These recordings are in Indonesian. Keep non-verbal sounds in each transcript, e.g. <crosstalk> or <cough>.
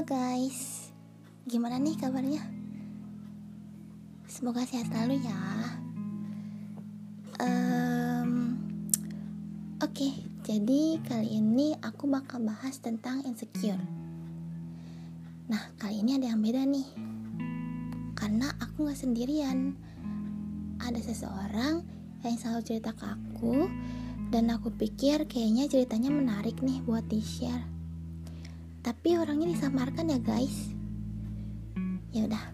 Guys, gimana nih kabarnya? Semoga sehat selalu ya. Um, Oke, okay, jadi kali ini aku bakal bahas tentang insecure. Nah, kali ini ada yang beda nih, karena aku gak sendirian. Ada seseorang yang selalu cerita ke aku, dan aku pikir kayaknya ceritanya menarik nih buat di-share tapi orangnya disamarkan ya guys. Ya udah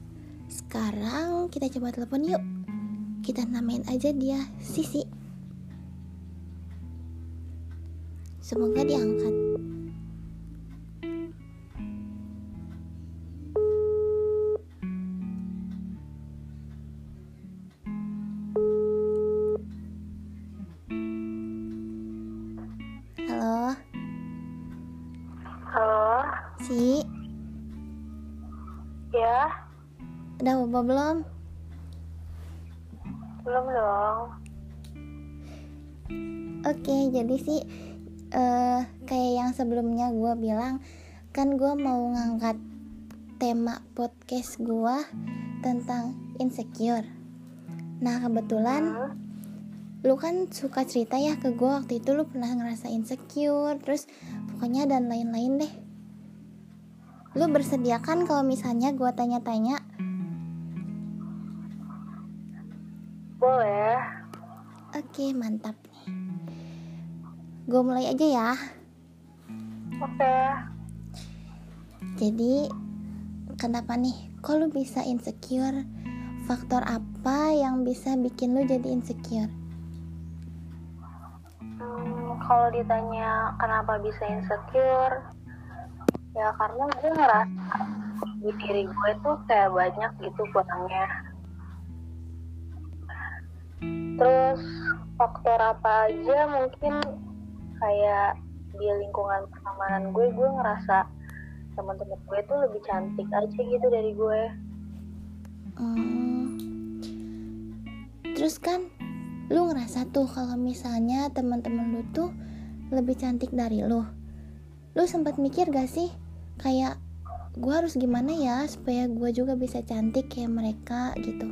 sekarang kita coba telepon yuk. Kita namain aja dia Sisi. Semoga diangkat Ya Udah apa belum? Belum dong Oke jadi sih uh, Kayak yang sebelumnya gue bilang Kan gue mau ngangkat tema podcast gue Tentang insecure Nah kebetulan hmm? Lu kan suka cerita ya ke gue waktu itu lu pernah ngerasa insecure Terus pokoknya dan lain-lain deh lu bersedia kan kalau misalnya gue tanya-tanya? Boleh. Oke mantap. Nih gue mulai aja ya. Oke. Jadi kenapa nih? Kok lu bisa insecure? Faktor apa yang bisa bikin lu jadi insecure? Hmm, kalau ditanya kenapa bisa insecure ya karena gue ngerasa di diri gue tuh kayak banyak gitu kurangnya terus faktor apa aja mungkin kayak di lingkungan pertemanan gue gue ngerasa teman-teman gue tuh lebih cantik aja gitu dari gue. Hmm. terus kan lu ngerasa tuh kalau misalnya teman-teman lu tuh lebih cantik dari lu. Lu sempat mikir gak sih kayak gue harus gimana ya supaya gue juga bisa cantik kayak mereka gitu.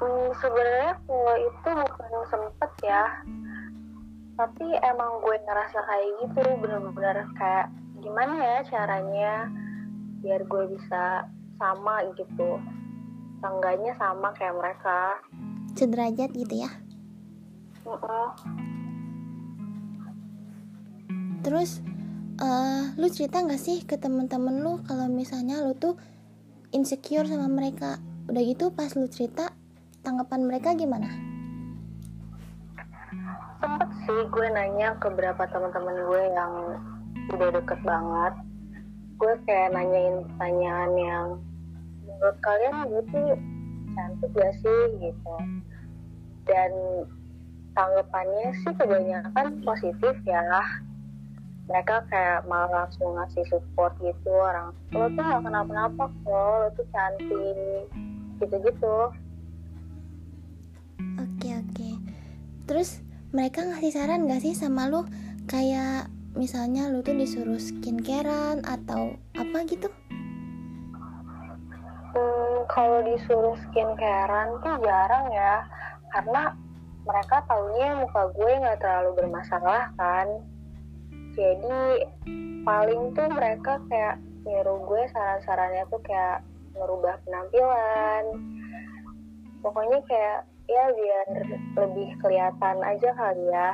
Hmm, sebenarnya kalau itu bukan sempet ya. Tapi emang gue ngerasa kayak gitu bener-bener kayak gimana ya caranya biar gue bisa sama gitu. Tangganya sama kayak mereka. Sederajat gitu ya. Uh -uh. terus uh, lu cerita nggak sih ke temen-temen lu kalau misalnya lu tuh insecure sama mereka? Udah gitu pas lu cerita tanggapan mereka gimana? Sempet sih gue nanya ke beberapa teman-teman gue yang udah deket banget. Gue kayak nanyain pertanyaan yang menurut kalian gitu cantik gak sih? gitu. Dan tanggapannya sih kebanyakan positif ya mereka kayak malah langsung ngasih support gitu orang lo tuh gak kenapa-napa kok lo tuh cantik gitu-gitu. Oke oke. Terus mereka ngasih saran gak sih sama lo kayak misalnya lo tuh disuruh skincarean atau apa gitu? Hmm, kalau disuruh skincarean tuh jarang ya karena mereka taunya muka gue nggak terlalu bermasalah kan jadi paling tuh mereka kayak nyuruh gue saran-sarannya tuh kayak merubah penampilan. Pokoknya kayak ya biar lebih kelihatan aja kali ya.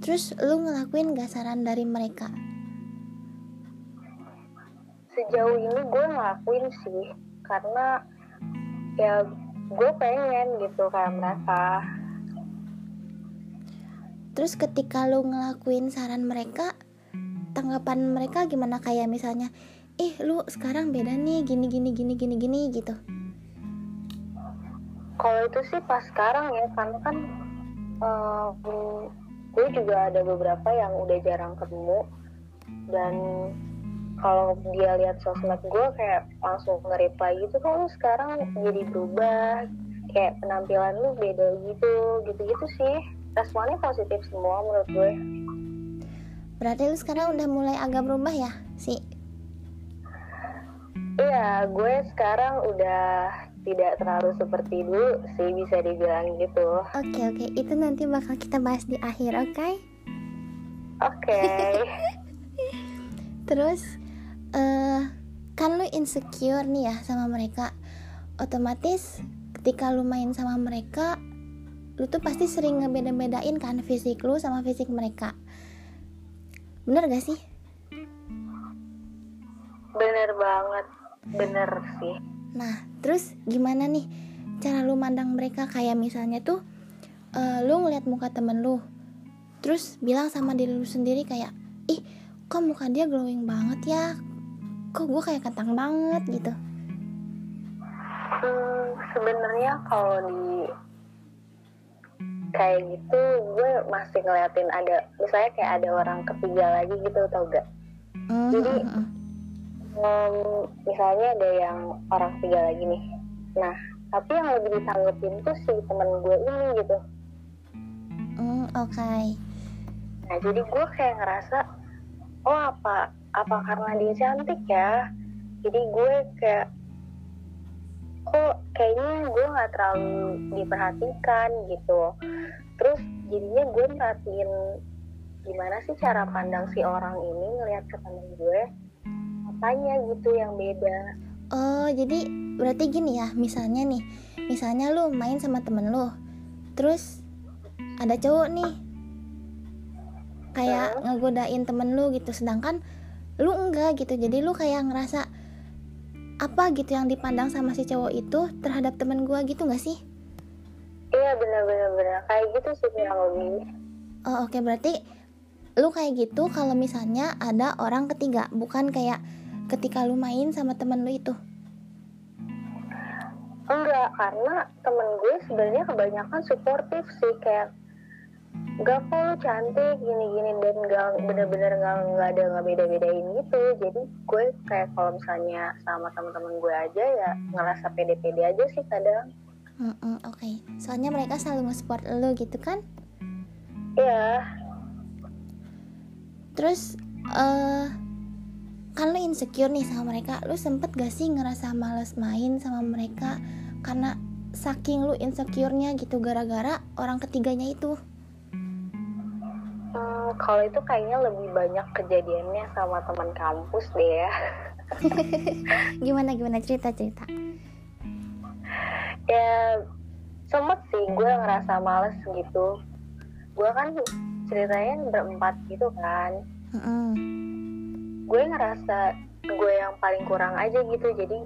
Terus lu ngelakuin gak saran dari mereka? Sejauh ini gue ngelakuin sih karena ya gue pengen gitu kayak mereka terus ketika lo ngelakuin saran mereka tanggapan mereka gimana? Kayak misalnya eh lu sekarang beda nih gini gini gini gini gini gitu. Kalau itu sih pas sekarang ya karena kan uh, gue juga ada beberapa yang udah jarang ketemu. Dan kalau dia lihat sosmed gue kayak langsung nge-reply gitu kok lu sekarang jadi berubah? Kayak penampilan lu beda gitu gitu-gitu sih responnya positif semua menurut gue. Berarti lu sekarang udah mulai agak berubah ya sih iya gue sekarang udah tidak terlalu seperti dulu sih bisa dibilang gitu. Oke oke. Itu nanti bakal kita bahas di akhir oke? Okay? oke. Okay. <laughs> terus uh, kan lu insecure nih ya sama mereka. Otomatis ketika lu main sama mereka lu tuh pasti sering ngebeda-bedain kan fisik lu sama fisik mereka. Bener gak sih? Bener banget. Bener sih. Nah terus gimana nih cara lu mandang mereka? Kayak misalnya tuh uh, lu ngeliat muka temen lu terus bilang sama diri lu sendiri kayak ih kok muka dia glowing banget ya? Kok gue kayak kentang banget gitu. Hmm, sebenarnya kalau di kayak gitu gue masih ngeliatin ada misalnya kayak ada orang ketiga lagi gitu tau gak mm-hmm. jadi um, misalnya ada yang orang ketiga lagi nih nah tapi yang lebih ditanggepin tuh si temen gue ini gitu mm, oke okay. nah jadi gue kayak ngerasa oh apa apa karena dia cantik ya jadi gue kayak kok kayaknya gue nggak terlalu diperhatikan gitu. Terus jadinya gue merhatiin gimana sih cara pandang si orang ini ngelihat ke temen gue apanya gitu yang beda. Oh jadi berarti gini ya misalnya nih misalnya lu main sama temen lu terus ada cowok nih kayak ngegodain temen lu gitu sedangkan lu enggak gitu jadi lu kayak ngerasa apa gitu yang dipandang sama si cowok itu terhadap temen gue gitu gak sih? Iya bener bener bener kayak gitu sih lebih. Oh oke. Okay. berarti lu kayak gitu kalau misalnya ada orang ketiga bukan kayak ketika lu main sama temen lu itu? Enggak karena temen gue sebenarnya kebanyakan suportif sih. Kayak gak kok lu cantik gini-gini dan gak bener-bener gak, gak ada nggak beda-bedain gitu. Jadi gue kayak kalau misalnya sama teman-teman gue aja ya ngerasa pede-pede aja sih kadang. Mm -mm, oke. Okay. soalnya mereka selalu nge-support lu gitu kan? Iya. Terus uh, kan lu insecure nih sama mereka. Lu sempet gak sih ngerasa males main sama mereka? Karena saking lu insecure-nya gitu gara-gara orang ketiganya itu kalau itu kayaknya lebih banyak kejadiannya sama teman kampus deh ya. <laughs> Gimana gimana? Cerita cerita. Ya sempet sih gue ngerasa males gitu. Gue kan ceritanya berempat gitu kan. Mm -hmm. gue ngerasa gue yang paling kurang aja gitu. Jadi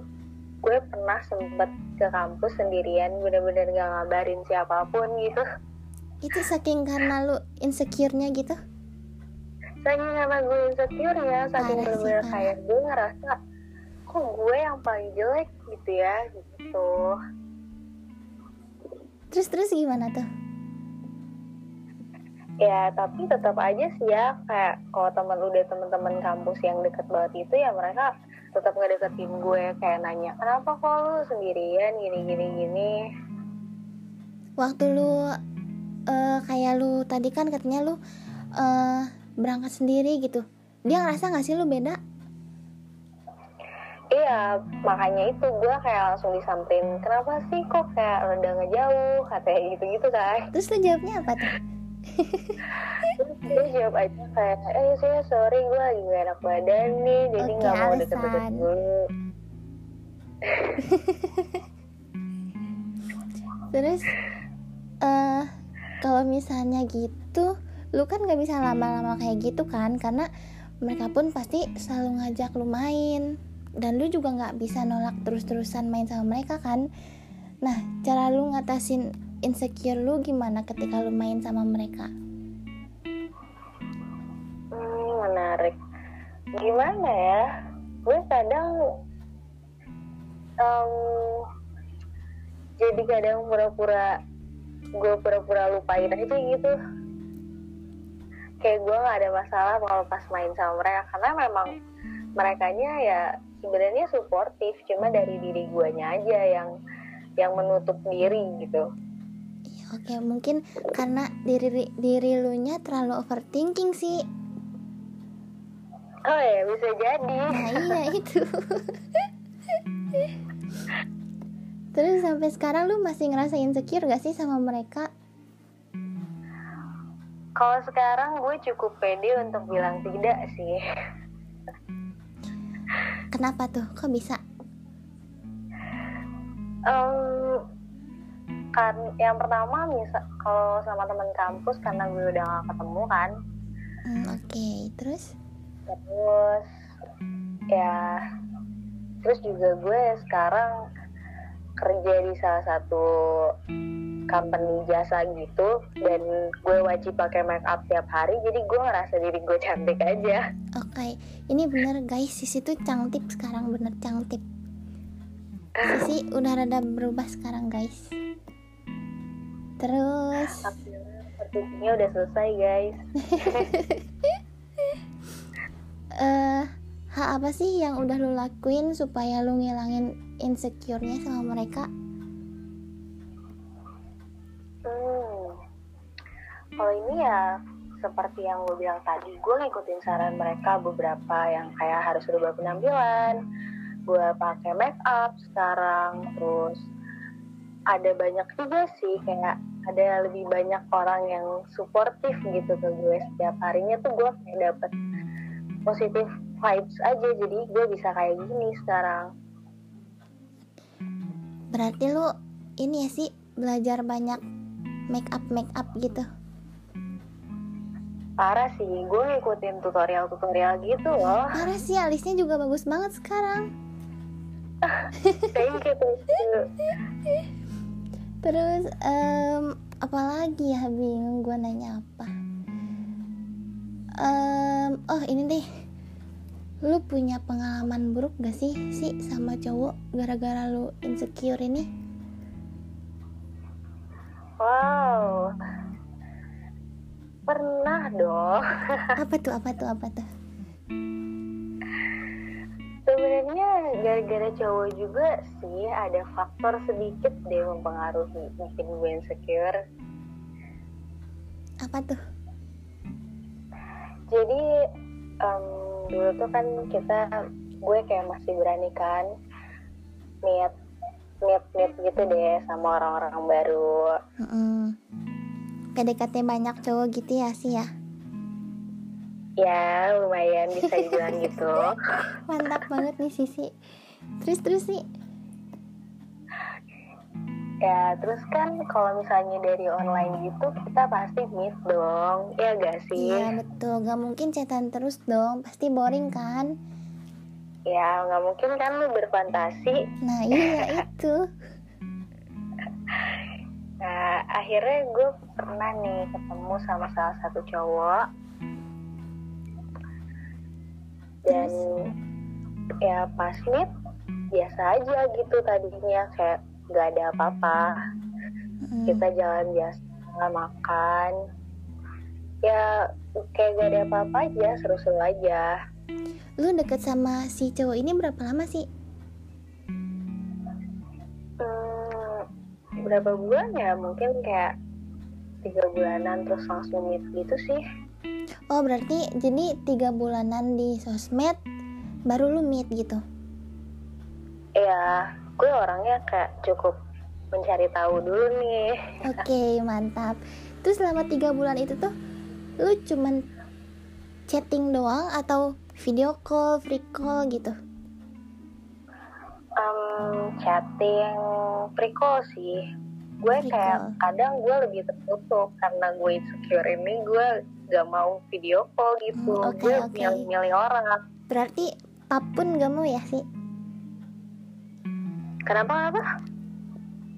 gue pernah sempet ke kampus sendirian bener-bener gak ngabarin siapa pun gitu itu saking karena lu insecure-nya gitu? Saking karena gue insecure ya saking bener-bener kayak gue ngerasa kok gue yang paling jelek gitu ya gitu. Terus terus gimana tuh? Ya tapi tetap aja sih ya kayak kalau teman udah teman-teman kampus yang deket banget itu ya mereka tetap ngedeketin gue kayak nanya kenapa kok lu sendirian? Gini gini gini. Waktu lu uh, kayak lu tadi kan katanya lu uh, berangkat sendiri gitu. Dia ngerasa gak sih lu beda? Iya makanya itu gue kayak langsung disamperin kenapa sih kok kayak rada ngejauh? Katanya gitu gitu kan terus lu jawabnya apa tuh? Terus dia jawab aja kayak eh saya sorry gue lagi gak enak badan nih jadi nggak okay, mau deket-deket dulu terus uh, kalau misalnya gitu lu kan gak bisa lama-lama kayak gitu kan karena mereka pun pasti selalu ngajak lu main. Dan lu juga nggak bisa nolak terus-terusan main sama mereka kan. Nah cara lu ngatasin insecure lu gimana ketika lu main sama mereka? Hmm, menarik. Gimana ya? Gue kadang um, jadi kadang pura-pura gue pura-pura lupain aja gitu. Kayak gue nggak ada masalah kalau pas main sama mereka karena memang mereka ya sebenarnya suportif cuma dari diri guanya aja yang yang menutup diri gitu. Ya, oke mungkin karena diri diri lu nya terlalu overthinking sih. Oh ya bisa jadi. Nah iya itu <laughs> terus sampai sekarang lu masih ngerasa insecure gak sih sama mereka? Kalau sekarang gue cukup pede untuk bilang tidak sih. Kenapa tuh? Kok bisa? Um, kan yang pertama misal kalau sama teman kampus karena gue udah gak ketemu kan. Hmm, oke. Okay. terus? Terus ya terus juga gue sekarang kerja di salah satu company jasa gitu dan gue wajib pakai make up tiap hari jadi gue ngerasa diri gue cantik aja. Oke okay. ini bener guys sisi tuh cantik sekarang bener cantik. Sisi udah rada berubah sekarang guys. Terus? Ini udah selesai guys. <laughs> Uh, hal apa sih yang udah lu lakuin supaya lu ngilangin insecure-nya sama mereka? Hmm. kalau ini ya seperti yang gue bilang tadi gue ngikutin saran mereka beberapa yang kayak harus berubah penampilan gue pakai make up sekarang terus ada banyak juga sih kayak ada lebih banyak orang yang suportif gitu ke gue. Setiap harinya tuh gue kayak dapet positif vibes aja jadi gue bisa kayak gini sekarang berarti lu ini ya sih belajar banyak make up make up gitu. Parah sih gue ngikutin tutorial tutorial gitu loh. Parah sih alisnya juga bagus banget sekarang. <laughs> Thank you terus um, apalagi ya bingung gue nanya apa. Um, oh ini deh lu punya pengalaman buruk gak sih sih sama cowok gara-gara lu insecure ini? Wow. Pernah dong. <laughs> Apa tuh apa tuh apa tuh? Sebenarnya gara-gara cowok juga sih ada faktor sedikit deh mempengaruhi bikin gue insecure. Apa tuh? Jadi um, dulu tuh kan kita gue kayak masih berani kan niat niat niat gitu deh sama orang-orang baru. Mm -mm. PDKT banyak cowok gitu ya sih ya? Ya lumayan bisa dibilang gitu. <laughs> Mantap banget nih Sisi. Terus terus sih ya terus kan kalau misalnya dari online gitu kita pasti meet dong ya gak sih? Iya betul. Gak mungkin chatan terus dong pasti boring kan? Ya nggak mungkin kan lu berfantasi. Nah iya itu. <laughs> Nah akhirnya gue pernah nih ketemu sama salah satu cowok. Dan ya pas meet biasa aja gitu tadinya kayak nggak ada apa-apa. Mm. kita jalan biasa makan. Ya kayak gak ada apa-apa aja seru-seru aja. Lu deket sama si cowok ini berapa lama sih? Hmm, berapa bulan ya? Mungkin kayak tiga bulanan terus langsung meet gitu sih. Oh berarti jadi tiga bulanan di sosmed baru lu meet gitu? Iya, gue orangnya kayak cukup mencari tahu dulu nih. Oke okay, mantap. Terus selama tiga bulan itu tuh lu cuman chatting doang atau video call, free call gitu? Um, chatting, free call sih. Gue free kayak call. kadang gue lebih tertutup karena gue insecure ini gue gak mau video call gitu hmm, okay, gue okay. milih-milih orang berarti pap pun gak mau ya sih kenapa apa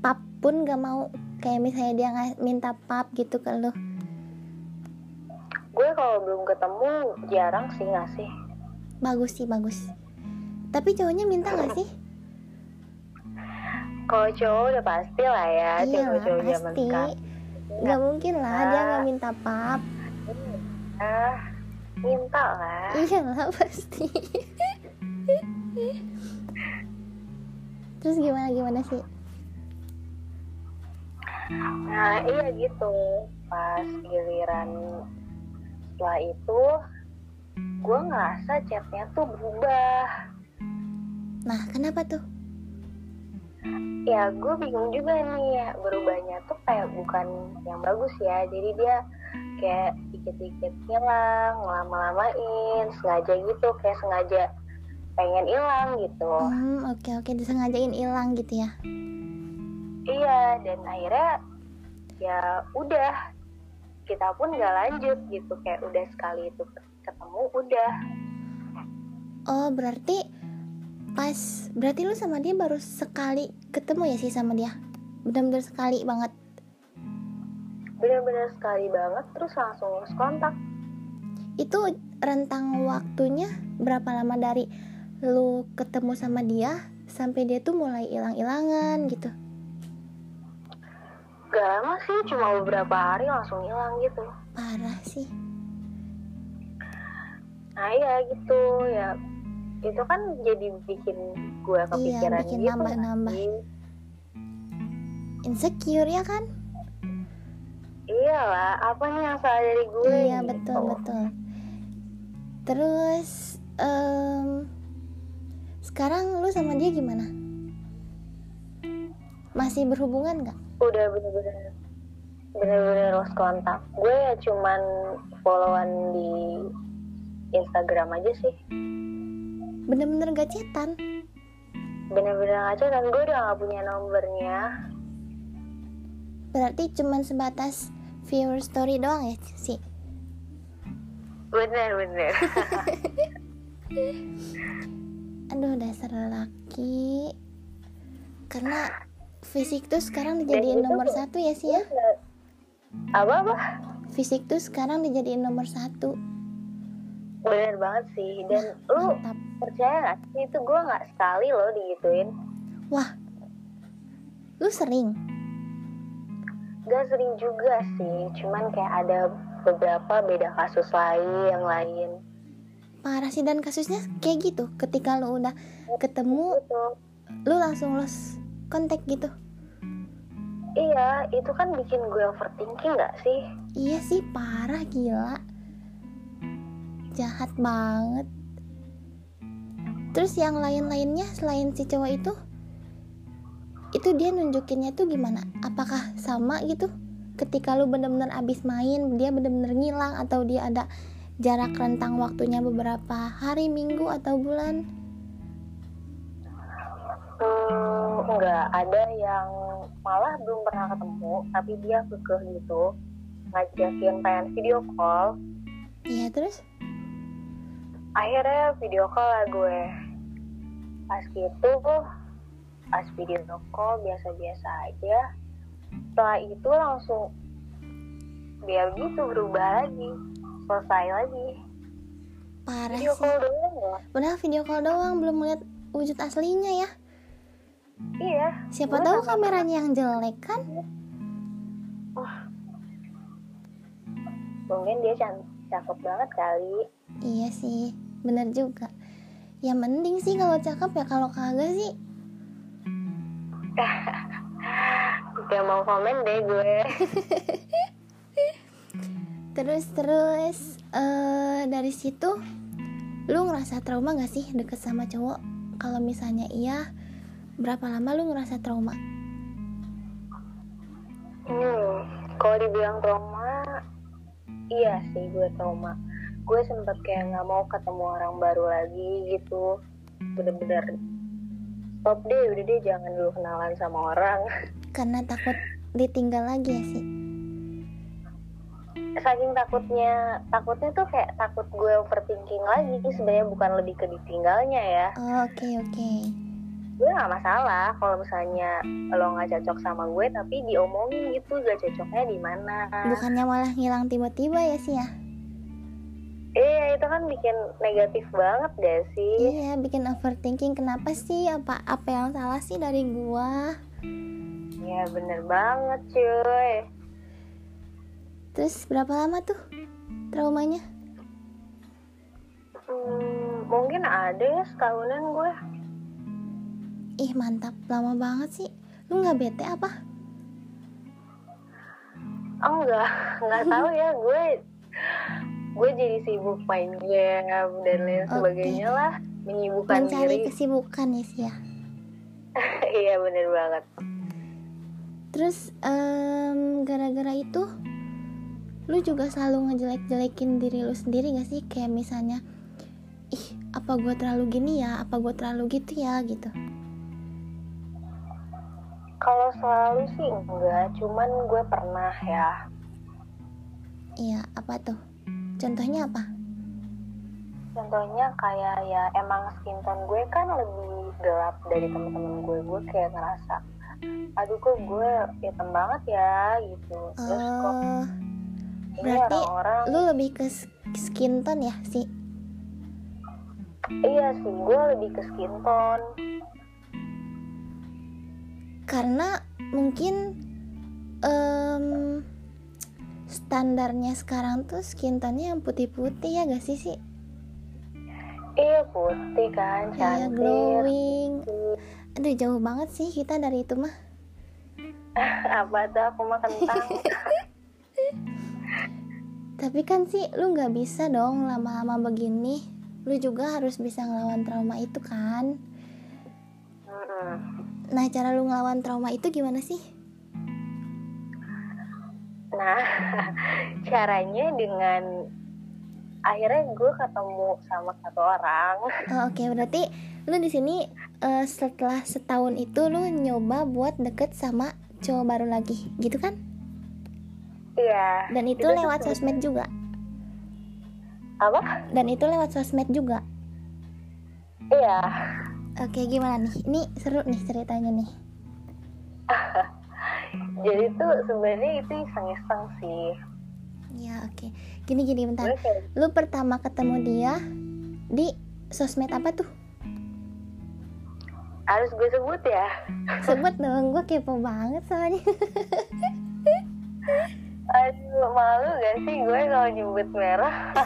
pap pun gak mau. Kayak misalnya dia minta pap gitu ke lu. Gue kalau belum ketemu jarang sih ngasih. Bagus sih bagus. Tapi cowoknya minta gak sih? Kalau cowok udah pasti lah ya iya cowok pasti. Gak mungkin lah dia gak minta pap. Ah minta lah. Iya lah <laughs> pasti terus gimana gimana sih? Nah iya gitu. Pas giliran setelah itu gue ngerasa chatnya tuh berubah. Nah, kenapa tuh? ya gue bingung juga nih. Ya berubahnya tuh kayak bukan yang bagus ya. Jadi dia kayak dikit-dikit hilang lama-lamain sengaja gitu. Kayak sengaja pengen hilang gitu Hmm, oke oke disengajain hilang gitu ya. iya dan akhirnya ya udah kita pun nggak lanjut gitu kayak udah sekali itu ketemu udah Oh, berarti pas berarti lu sama dia baru sekali ketemu ya sih sama dia. Benar-benar sekali banget. bener-bener sekali banget terus langsung lost kontak Itu rentang waktunya berapa lama dari lu ketemu sama dia sampai dia tuh mulai hilang-hilangan gitu. gak lama sih cuma beberapa hari langsung hilang gitu Parah sih. nah iya gitu ya itu kan jadi bikin gue kepikiran bikin gitu nambah-nambah. nggak sih? Insecure ya kan? iyalah apa nih yang salah dari gue Iya, gitu. betul betul. Terus em, sekarang lu sama dia gimana? Masih berhubungan nggak? udah bener-bener bener-bener lost kontak gue ya cuman followan di Instagram aja sih Bener-bener gak cetan? bener-bener aja kan gue udah gak punya nomornya Berarti cuman sebatas viewer story doang ya sih? bener bener <laughs> Aduh dasar laki Karena fisik tuh sekarang dijadiin itu nomor satu ya sih ya apa apa? Fisik tuh sekarang dijadiin nomor satu. Bener banget sih. Dan lu Mantap. percaya gak sih? Itu gue nggak sekali loh digituin. Wah. Lu sering? gak sering juga sih. Cuman kayak ada beberapa beda kasus lain yang lain Parah sih dan kasusnya kayak gitu. Ketika lu udah ketemu Lu langsung lost kontak gitu. Iya itu kan bikin gue overthinking gak sih? Iya sih parah gila. Jahat banget. Terus yang lain-lainnya selain si cowok itu Itu dia nunjukinnya tuh gimana? Apakah sama gitu? Ketika lu bener-bener abis main Dia bener-bener ngilang Atau dia ada jarak rentang waktunya beberapa hari, minggu, atau bulan? Hmm, enggak. Ada yang malah belum pernah ketemu tapi dia kekeh gitu. Ngajakin pengen video call. Iya terus? akhirnya video call lah gue. Pas gitu pas video call biasa-biasa aja. Setelah itu langsung dia gitu berubah lagi selesai lagi. Parah video sih. call doang ya? Video call doang belum melihat wujud aslinya ya. Iya. Siapa tahu kameranya yang jelek kan? mungkin dia cakep banget kali. Iya sih, bener juga. Ya mending sih kalau cakep ya kalau kagak sih. <laughs> Gak mau komen deh gue <laughs> Terus terus eh dari situ lu ngerasa trauma gak sih deket sama cowok? Kalau misalnya iya, berapa lama lu ngerasa trauma? Hmm, kalau dibilang trauma, iya sih gue trauma. Gue sempet kayak nggak mau ketemu orang baru lagi gitu. Bener-bener stop deh, udah deh jangan dulu kenalan sama orang. Karena takut ditinggal lagi ya sih. Saking takutnya, takutnya tuh kayak takut gue overthinking lagi. Sebenarnya bukan lebih ke ditinggalnya ya. Oh, Oke oke. Gue nggak masalah kalau misalnya lo nggak cocok sama gue, tapi diomongin gitu gak cocoknya di mana. Bukannya malah ngilang tiba-tiba ya sih ya? Iya itu kan bikin negatif banget gak sih? Iya, bikin overthinking. Kenapa sih? Apa apa yang salah sih dari gua? Ya bener banget cuy Terus berapa lama tuh traumanya? hmm, Mungkin ada ya setahunan gue Ih mantap, lama banget sih. Lu nggak bete apa? Oh enggak, enggak <laughs> tahu ya gue gue jadi sibuk main game dan lain Oke. sebagainya lah menyibukkan mencari diri kesibukan ya sih ya <laughs> iya bener banget terus em, gara-gara itu lu juga selalu ngejelek-jelekin diri lu sendiri gak sih? Kayak misalnya ih apa gue terlalu gini ya? Apa gue terlalu gitu ya? gitu. Kalau selalu sih enggak cuman gue pernah ya. Iya apa tuh? Contohnya apa? Contohnya kayak ya emang skin tone gue kan lebih gelap dari temen-temen gue. Gue kayak ngerasa aduh kok gue hitam banget ya? gitu. Terus kok ini berarti orang-orang. lu lebih ke skin tone ya sih iya sih gue lebih ke skin tone. Karena mungkin em, standarnya sekarang tuh skin tone-nya yang putih-putih ya gak sih sih iya putih kan Iya cantik glowing. Aduh jauh banget sih kita dari itu mah. <laughs> Apa tuh aku mah kentang <laughs> Tapi kan sih lu nggak bisa dong lama-lama begini Lu juga harus bisa ngelawan trauma itu kan. Nah cara lu ngelawan trauma itu gimana sih? Nah, <laughs> caranya dengan akhirnya gue ketemu sama satu orang. Oh, Oke berarti lu di sini eh, setelah setahun itu lu nyoba buat deket sama cowok baru lagi gitu kan? Iya. Dan itu tuh lewat sebenarnya- sosmed juga Apa? Dan itu lewat sosmed juga Iya. Oke gimana nih? Ini seru nih ceritanya nih <laughs> Jadi tuh sebenarnya itu iseng-iseng sih. Ya oke Gini gini bentar Lu pertama ketemu dia di sosmed apa tuh? harus gue sebut ya. Sebut dong, gue kepo banget soalnya <laughs> Aduh, malu gak sih gue kalau nyebut merah? <laughs>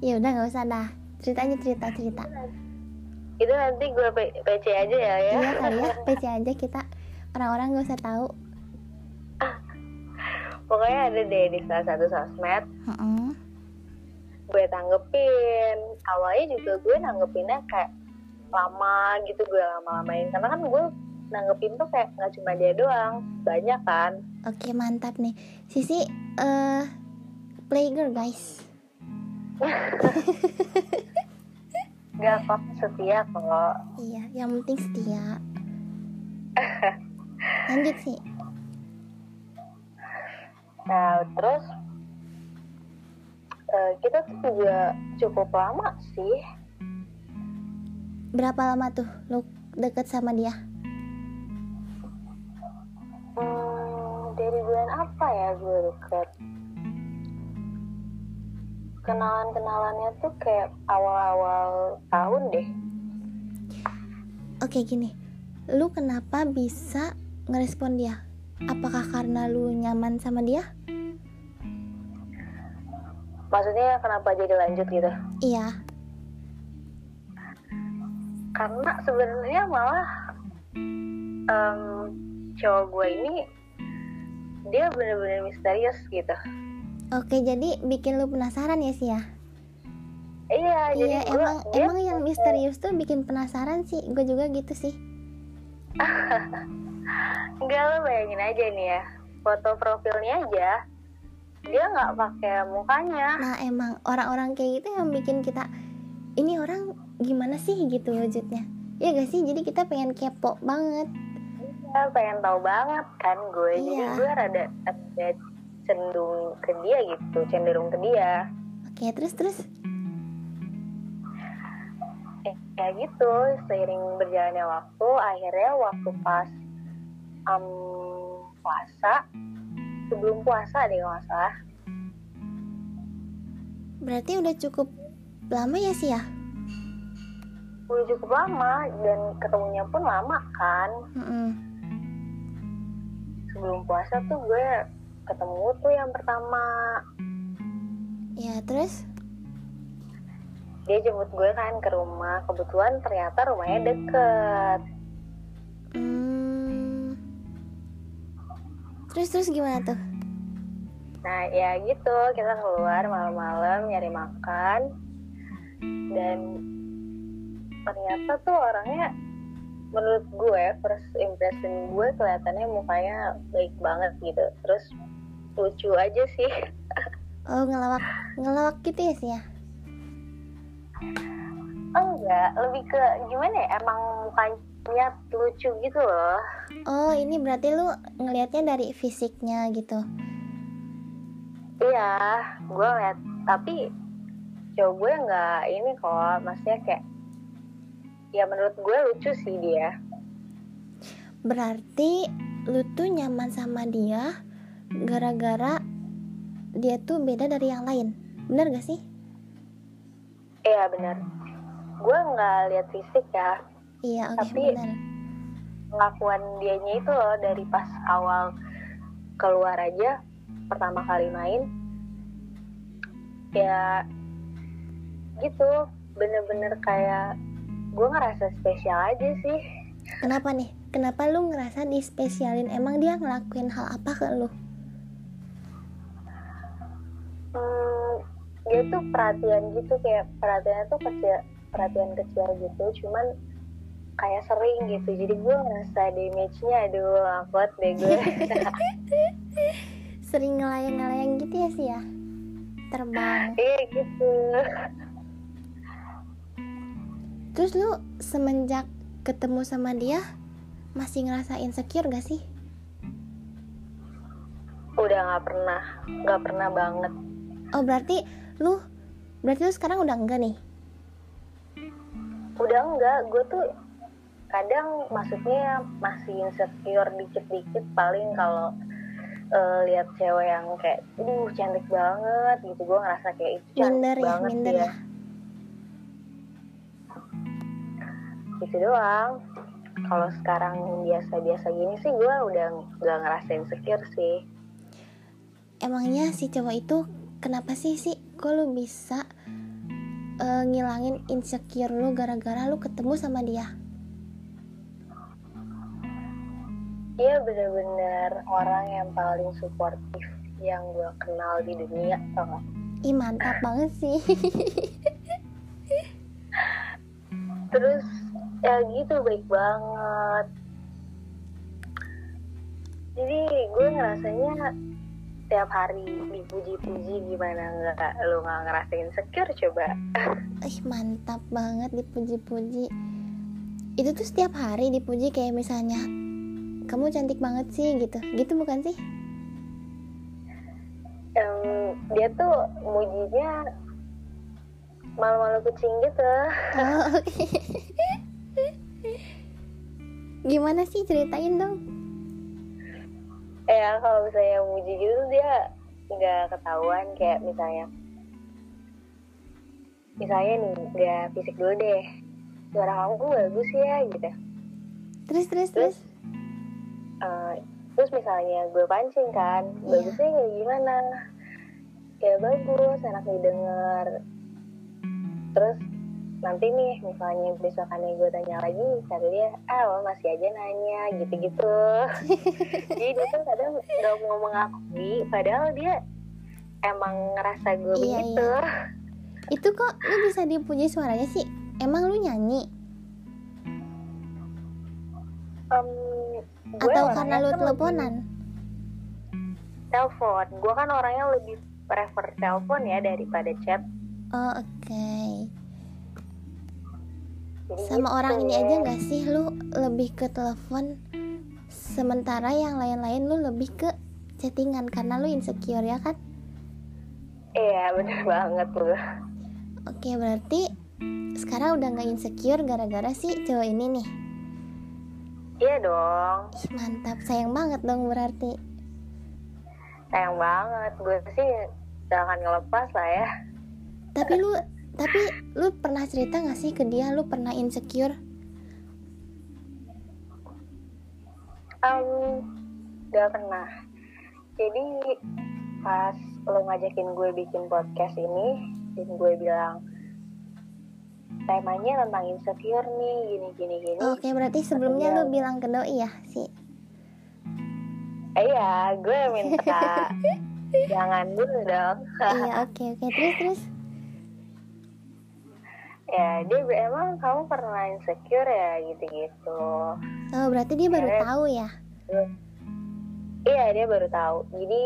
Ya udah nggak usah dah. Ceritanya cerita cerita. Itu nanti gue PC aja ya ya. Iya kali ya, PC aja kita. Orang-orang gak usah tahu. <laughs> Pokoknya ada deh di salah satu sosmed. Heeh. gue tanggepin. Awalnya juga gue nanggepinnya kayak lama gitu gue lama-lamain. Karena kan gue nanggepin tuh kayak nggak cuma dia doang banyak kan. Oke mantap nih. Sisi eh playgirl guys. Nggak kok setia kok. Iya, yang penting setia. Lanjut sih nah terus eh, kita tuh juga cukup lama sih. Berapa lama tuh lu deket sama dia? Hmm, dari bulan apa ya gue deket? Kenalan-kenalannya tuh kayak awal-awal tahun deh. Oke gini. Lu kenapa bisa ngerespon dia? Apakah karena lu nyaman sama dia? maksudnya kenapa jadi lanjut gitu? Iya. Karena sebenarnya malah em, cowok gue ini dia bener-bener misterius gitu. Oke jadi bikin lu penasaran ya sih ya? iya jadi Iya gue emang emang yang misterius tuh bikin penasaran sih. Gue juga gitu sih. <laughs> Enggak lo bayangin aja nih ya. Foto profilnya aja dia nggak pakai mukanya. Nah emang orang-orang kayak gitu yang bikin kita Ini orang gimana sih? gitu wujudnya. Ya gak sih? Jadi kita pengen kepo banget Dia pengen tahu banget kan gue jadi Iya. gue rada ada cenderung ke dia gitu cenderung ke dia Oke terus terus eh, kayak gitu seiring berjalannya waktu akhirnya waktu pas em, puasa sebelum puasa deh kalau salah Berarti udah cukup lama ya sih ya? udah cukup lama dan ketemunya pun lama kan Mm-mm. Sebelum puasa tuh gue ketemu tuh yang pertama. Ya terus? Dia jemput gue kan ke rumah. Kebetulan ternyata rumahnya deket. Hmm, Terus terus gimana tuh? nah ya gitu. Kita keluar malam-malam nyari makan. Dan ternyata tuh orangnya menurut gue first impression gue kelihatannya mukanya baik banget gitu. Terus lucu aja sih. Oh ngelawak ngelawak gitu ya sih ya enggak lebih ke gimana ya? Emang mukanya lucu gitu loh. Oh ini berarti lu ngelihatnya dari fisiknya gitu? Iya gue liat tapi cowok gue nggak ini kok. Maksudnya kayak ya menurut gue lucu sih dia. Berarti lu tuh nyaman sama dia gara-gara dia tuh beda dari yang lain. Bener gak sih? Iya bener gue nggak lihat fisik ya. Iya oke Tapi- bener pengakuan dianya itu loh dari pas awal keluar aja pertama kali main ya gitu. Bener-bener kayak gue ngerasa spesial aja sih. Kenapa nih? Kenapa lu ngerasa dispesialin? Emang dia ngelakuin hal apa ke lu? Hmm, dia tuh perhatian gitu kayak perhatiannya tuh kecil perhatian kecil gitu cuman kayak sering gitu. Jadi gue ngerasa damage-nya aduh awkward deh gue <laughs> sering ngelayang-ngelayang gitu ya sih ya terbang. Iya gitu terus lu semenjak ketemu sama dia masih ngerasa insecure gak sih? Udah nggak pernah nggak pernah banget. Oh berarti lu berarti lu sekarang udah enggak nih? Udah enggak gue tuh kadang maksudnya masih insecure dikit-dikit paling kalau eh, lihat cewek yang kayak duh cantik banget gitu. Gue ngerasa kayak itu cantik minder ya banget minder dia. ya gitu doang. Kalau sekarang biasa-biasa gini sih gue udah nggak ngerasain insecure sih. Emangnya si cowok itu kenapa sih sih kok lu bisa eh, ngilangin insecure lu gara-gara lu ketemu sama dia? Dia bener-bener orang yang paling suportif yang gue kenal di dunia tau gak? ih mantap banget sih. <laughs> Terus ya gitu baik banget. Jadi gue ngerasanya tiap hari dipuji-puji gimana nggak lo nggak ngerasain insecure coba. <laughs> Ih mantap banget dipuji-puji. Itu tuh setiap hari dipuji kayak misalnya kamu cantik banget sih gitu. Gitu bukan sih? Em, dia tuh mujinya malu-malu kucing gitu. Oh oke <laughs> gimana sih? Ceritain dong. Ya kalau misalnya muji gitu dia nggak ketahuan kayak misalnya misalnya nih nggak fisik dulu deh. Suara kamu bagus ya gitu. Terus terus terus terus? eh, terus misalnya gue pancing kan Iya. bagusnya kayak gimana? Kayak bagus enak didengar. Terus nanti nih misalnya besokannya gue tanya lagi kata dia ah lo masih aja nanya gitu-gitu. <laughs> Jadi dia tuh kadang gak mau mengakui padahal dia emang ngerasa gue Iya, begitu. itu kok lu bisa dipuji suaranya sih? Emang lu nyanyi? Gue atau karena lu teleponan? Telepon. Gue kan orangnya lebih prefer telepon ya daripada chat. Oh oke. Jadi sama orang ini aja nggak sih? Lu lebih ke telepon sementara yang lain-lain lu lebih ke chattingan karena lu insecure ya kan? Iya bener banget tuh. Oke berarti sekarang udah nggak insecure gara-gara si cowok ini nih? Iya dong. Ih, mantap. Sayang banget dong berarti. Sayang banget. Gue sih akan ngelepas lah ya. Tapi lu tapi lu pernah cerita gak sih ke dia? Lu pernah insecure? Em, Gak pernah. Jadi pas lo ngajakin gue bikin podcast ini Dan gue bilang Temanya tentang insecure nih Gini gini gini. Oke berarti sebelumnya lu bilang ke doi ya si? Eh, Iya gue minta. <laughs> Jangan dulu dong. Iya oke oke. Terus terus ya dia emang kamu pernah insecure ya gitu-gitu. Oh berarti dia baru Ya. tahu ya? Iya dia baru tahu. Jadi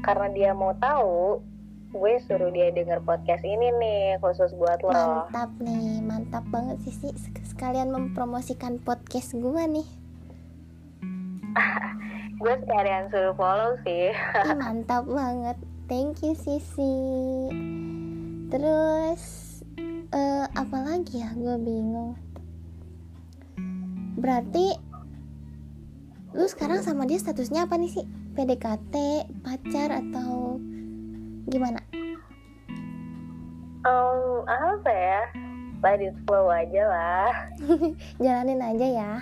karena dia mau tahu gue suruh dia denger podcast ini nih khusus buat lo. Mantap nih mantap banget sih sih sekalian mempromosikan podcast gue nih. <laughs> Gue sekalian suruh follow sih. Ih, mantap banget. Thank you Sisi terus eh apa lagi ya? Gue bingung. Berarti lu sekarang sama dia statusnya apa nih sih? PDKT pacar atau gimana? Um, apa ya? It flow aja lah. <laughs> Jalanin aja ya.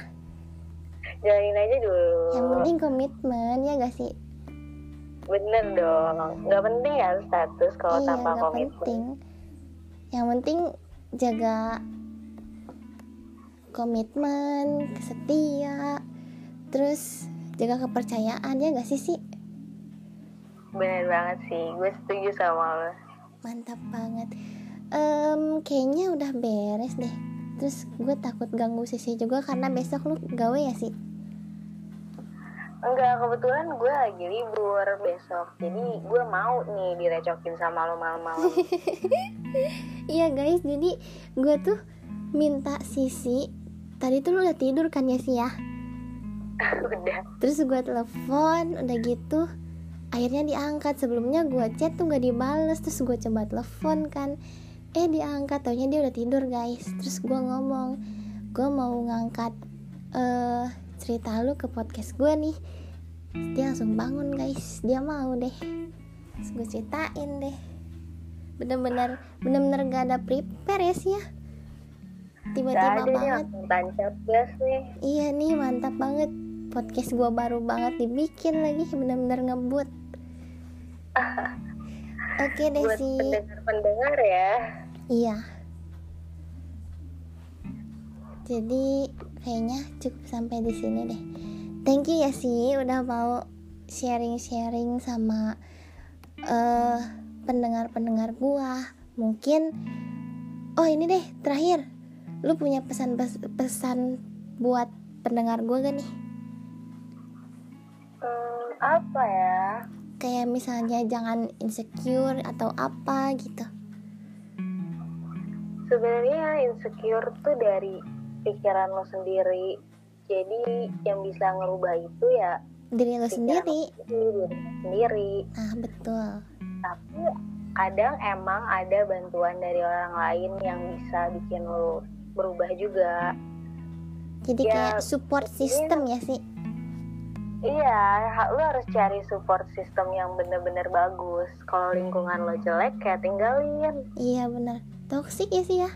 Jalanin aja dulu. Yang penting komitmen ya gak sih? Bener dong. Nggak penting ya status kalau iya tanpa gak komitmen. penting yang penting jaga komitmen setia terus jaga kepercayaan ya gak sih sih bener banget sih gue setuju sama lo. Mantap banget. Em, kayaknya udah beres deh. Terus gue takut ganggu sisi juga karena besok lu gawe ya sih enggak kebetulan gue lagi libur besok. Jadi gue mau nih direcokin sama lo malam-malam. <laughs> Iya guys. Jadi gue tuh minta sisi tadi tuh lu udah tidur kan ya sih ya? <laughs> Udah. Terus gue telepon udah gitu. Akhirnya diangkat. Sebelumnya gue chat tuh gak dibales. Terus gue coba telepon kan. Eh diangkat. Taunya dia udah tidur guys. Terus gue ngomong gue mau ngangkat eh cerita lu ke podcast gue nih. Dia langsung bangun guys. Dia mau deh. Terus gue ceritain deh. Bener-bener bener-bener gak ada prepare ya sih ya tiba-tiba banget. langsung tancap gas nih. Iya nih mantap banget. Podcast gua baru banget dibikin lagi Bener-bener ngebut. <laughs> Oke deh buat sih pendengar-pendengar ya. Iya. Jadi kayaknya cukup sampai di sini deh. Thank you ya sih udah mau sharing-sharing sama eh pendengar-pendengar gua. Mungkin Oh ini deh terakhir. Lu punya pesan pesan buat pendengar gua gak nih? hmm, apa ya? Kayak misalnya jangan insecure atau apa gitu. Sebenarnya insecure tuh dari pikiran lo sendiri. Jadi yang bisa ngerubah itu ya diri lo sendiri. diri sendiri. Ah betul. Tapi kadang emang ada bantuan dari orang lain yang bisa bikin lo berubah juga. Jadi Ya, kayak support system ya sih? Iya lo harus cari support system yang bener-bener bagus. Kalau lingkungan lo jelek kayak tinggalin. Iya bener. Toxic ya sih ya?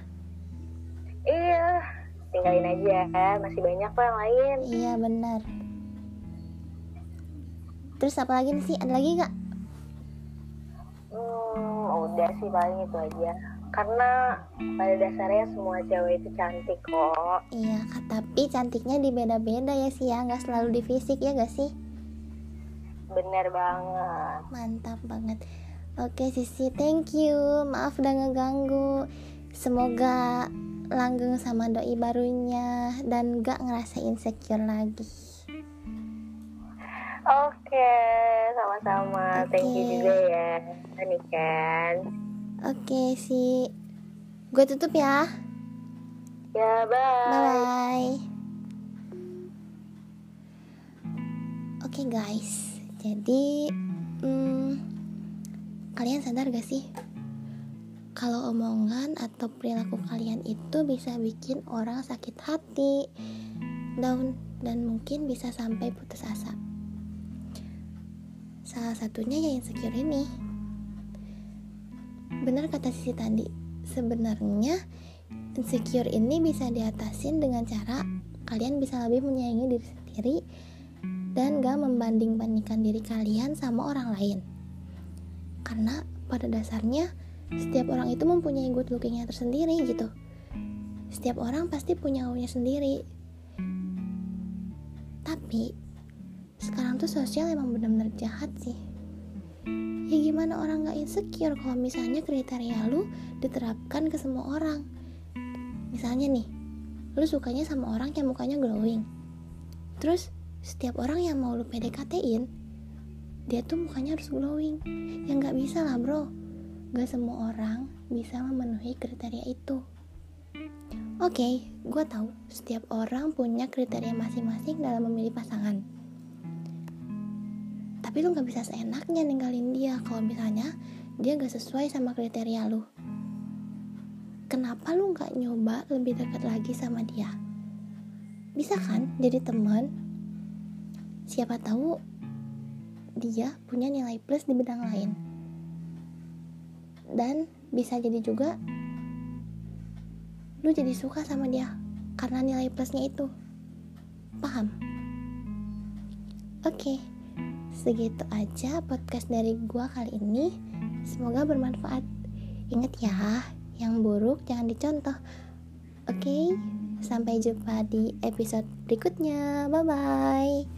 Iya tinggalin aja masih banyak kok yang lain. Iya bener terus apa lagi nih sih? Ada lagi gak Hmm, udah sih paling itu aja. Karena pada dasarnya semua cewek itu cantik kok. iya tapi cantiknya di beda-beda ya sih ya nggak selalu di fisik ya gak sih? Bener banget. mantap banget. Oke sisi. Thank you. Maaf udah ngeganggu. Semoga langgeng sama doi barunya dan gak ngerasa insecure lagi Oke, sama-sama. Thank you juga ya, Niken. oke sih gue tutup ya Ya, bye. bye bye oke guys jadi hmm, kalian sadar gak sih kalau omongan atau perilaku kalian itu bisa bikin orang sakit hati, down, dan mungkin bisa sampai putus asa. Salah satunya ya insecure ini. Benar kata Sisi tadi, sebenarnya insecure ini bisa diatasin dengan cara kalian bisa lebih menyayangi diri sendiri dan gak membanding-bandingkan diri kalian sama orang lain. Karena pada dasarnya setiap orang itu mempunyai good lookingnya tersendiri gitu. Setiap orang pasti punya maunya sendiri. Tapi sekarang tuh sosial emang benar-benar jahat sih. ya gimana orang gak insecure kalau misalnya kriteria lu diterapkan ke semua orang misalnya nih lu sukanya sama orang yang mukanya glowing terus setiap orang yang mau lu PDKT-in dia tuh mukanya harus glowing ya nggak bisa lah bro gak semua orang bisa memenuhi kriteria itu. Oke okay, gue tahu setiap orang punya kriteria masing-masing dalam memilih pasangan. Tapi lu gak bisa seenaknya ninggalin dia kalau misalnya dia gak sesuai sama kriteria lu. Kenapa lu gak nyoba lebih dekat lagi sama dia? Bisa kan jadi teman? Siapa tahu dia punya nilai plus di bidang lain dan bisa jadi juga lu jadi suka sama dia karena nilai plusnya itu. Paham? Oke segitu aja podcast dari gua kali ini. Semoga bermanfaat. Ingat ya yang buruk jangan dicontoh. Oke sampai jumpa di episode berikutnya. Bye bye